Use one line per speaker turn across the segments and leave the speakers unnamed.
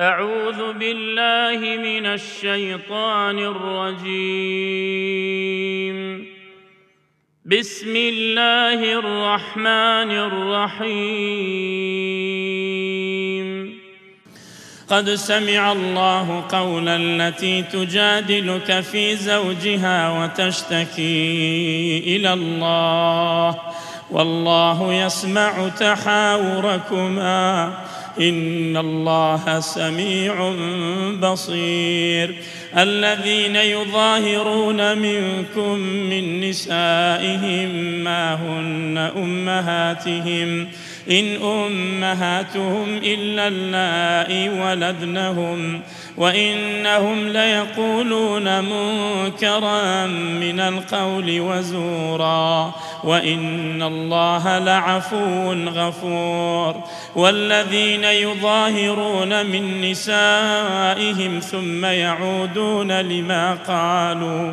أعوذ بالله من الشيطان الرجيم بسم الله الرحمن الرحيم قد سمع الله قولا التي تجادلك في زوجها وتشتكي إلى الله والله يسمع تحاوركما ان الله سميع بصير الذين يظاهرون منكم من نسائهم ما هن امهاتهم ان امهاتهم الا اللائي ولدنهم وإنهم ليقولون منكرا من القول وزورا وإن الله لعفو غفور والذين يظاهرون من نسائهم ثم يعودون لما قالوا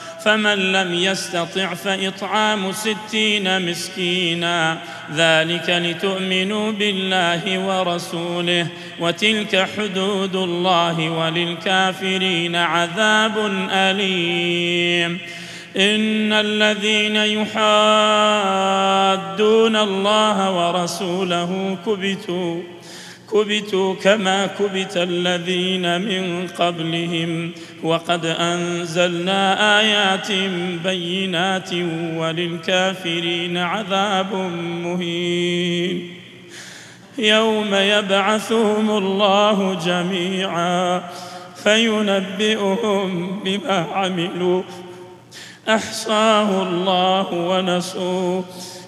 فمن لم يستطع فإطعام ستين مسكينا ذلك لتؤمنوا بالله ورسوله وتلك حدود الله وللكافرين عذاب أليم إن الذين يحادون الله ورسوله كبتوا كبتوا كما كبت الذين من قبلهم وقد انزلنا ايات بينات وللكافرين عذاب مهين يوم يبعثهم الله جميعا فينبئهم بما عملوا احصاه الله ونسوه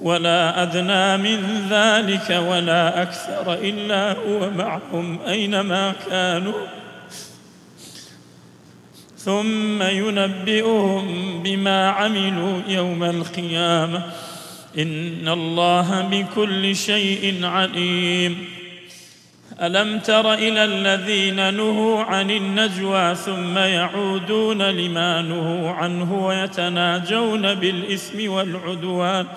ولا أدنى من ذلك ولا أكثر إلا هو معهم أينما كانوا ثم ينبئهم بما عملوا يوم القيامة إن الله بكل شيء عليم ألم تر إلى الذين نهوا عن النجوى ثم يعودون لما نهوا عنه ويتناجون بالإثم والعدوان ؟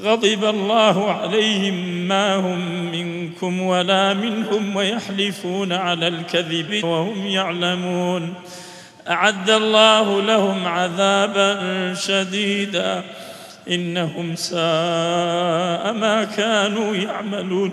غضب الله عليهم ما هم منكم ولا منهم ويحلفون على الكذب وهم يعلمون اعد الله لهم عذابا شديدا انهم ساء ما كانوا يعملون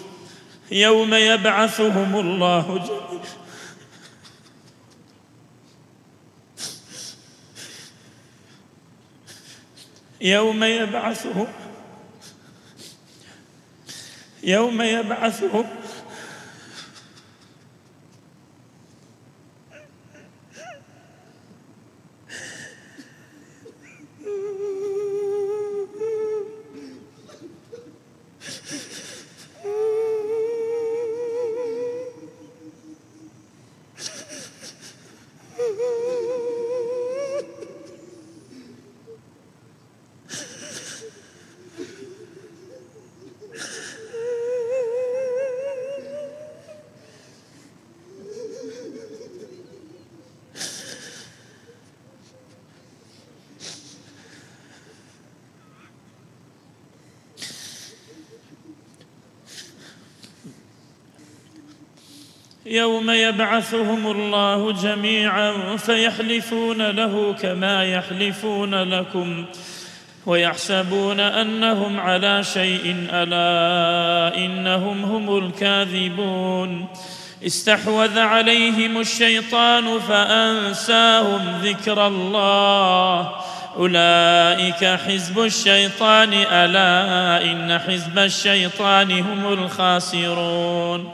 يوم يبعثهم الله جميعا يوم يبعثهم يوم يبعثهم يوم يبعثهم الله جميعا فيحلفون له كما يحلفون لكم ويحسبون انهم على شيء الا انهم هم الكاذبون استحوذ عليهم الشيطان فانساهم ذكر الله اولئك حزب الشيطان الا ان حزب الشيطان هم الخاسرون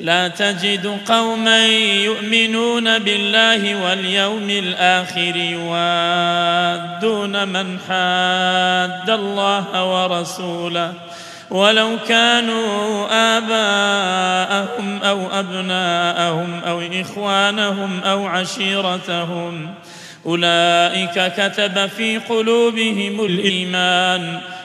لا تجد قوما يؤمنون بالله واليوم الآخر يوادون من حاد الله ورسوله ولو كانوا آباءهم أو أبناءهم أو إخوانهم أو عشيرتهم أولئك كتب في قلوبهم الإيمان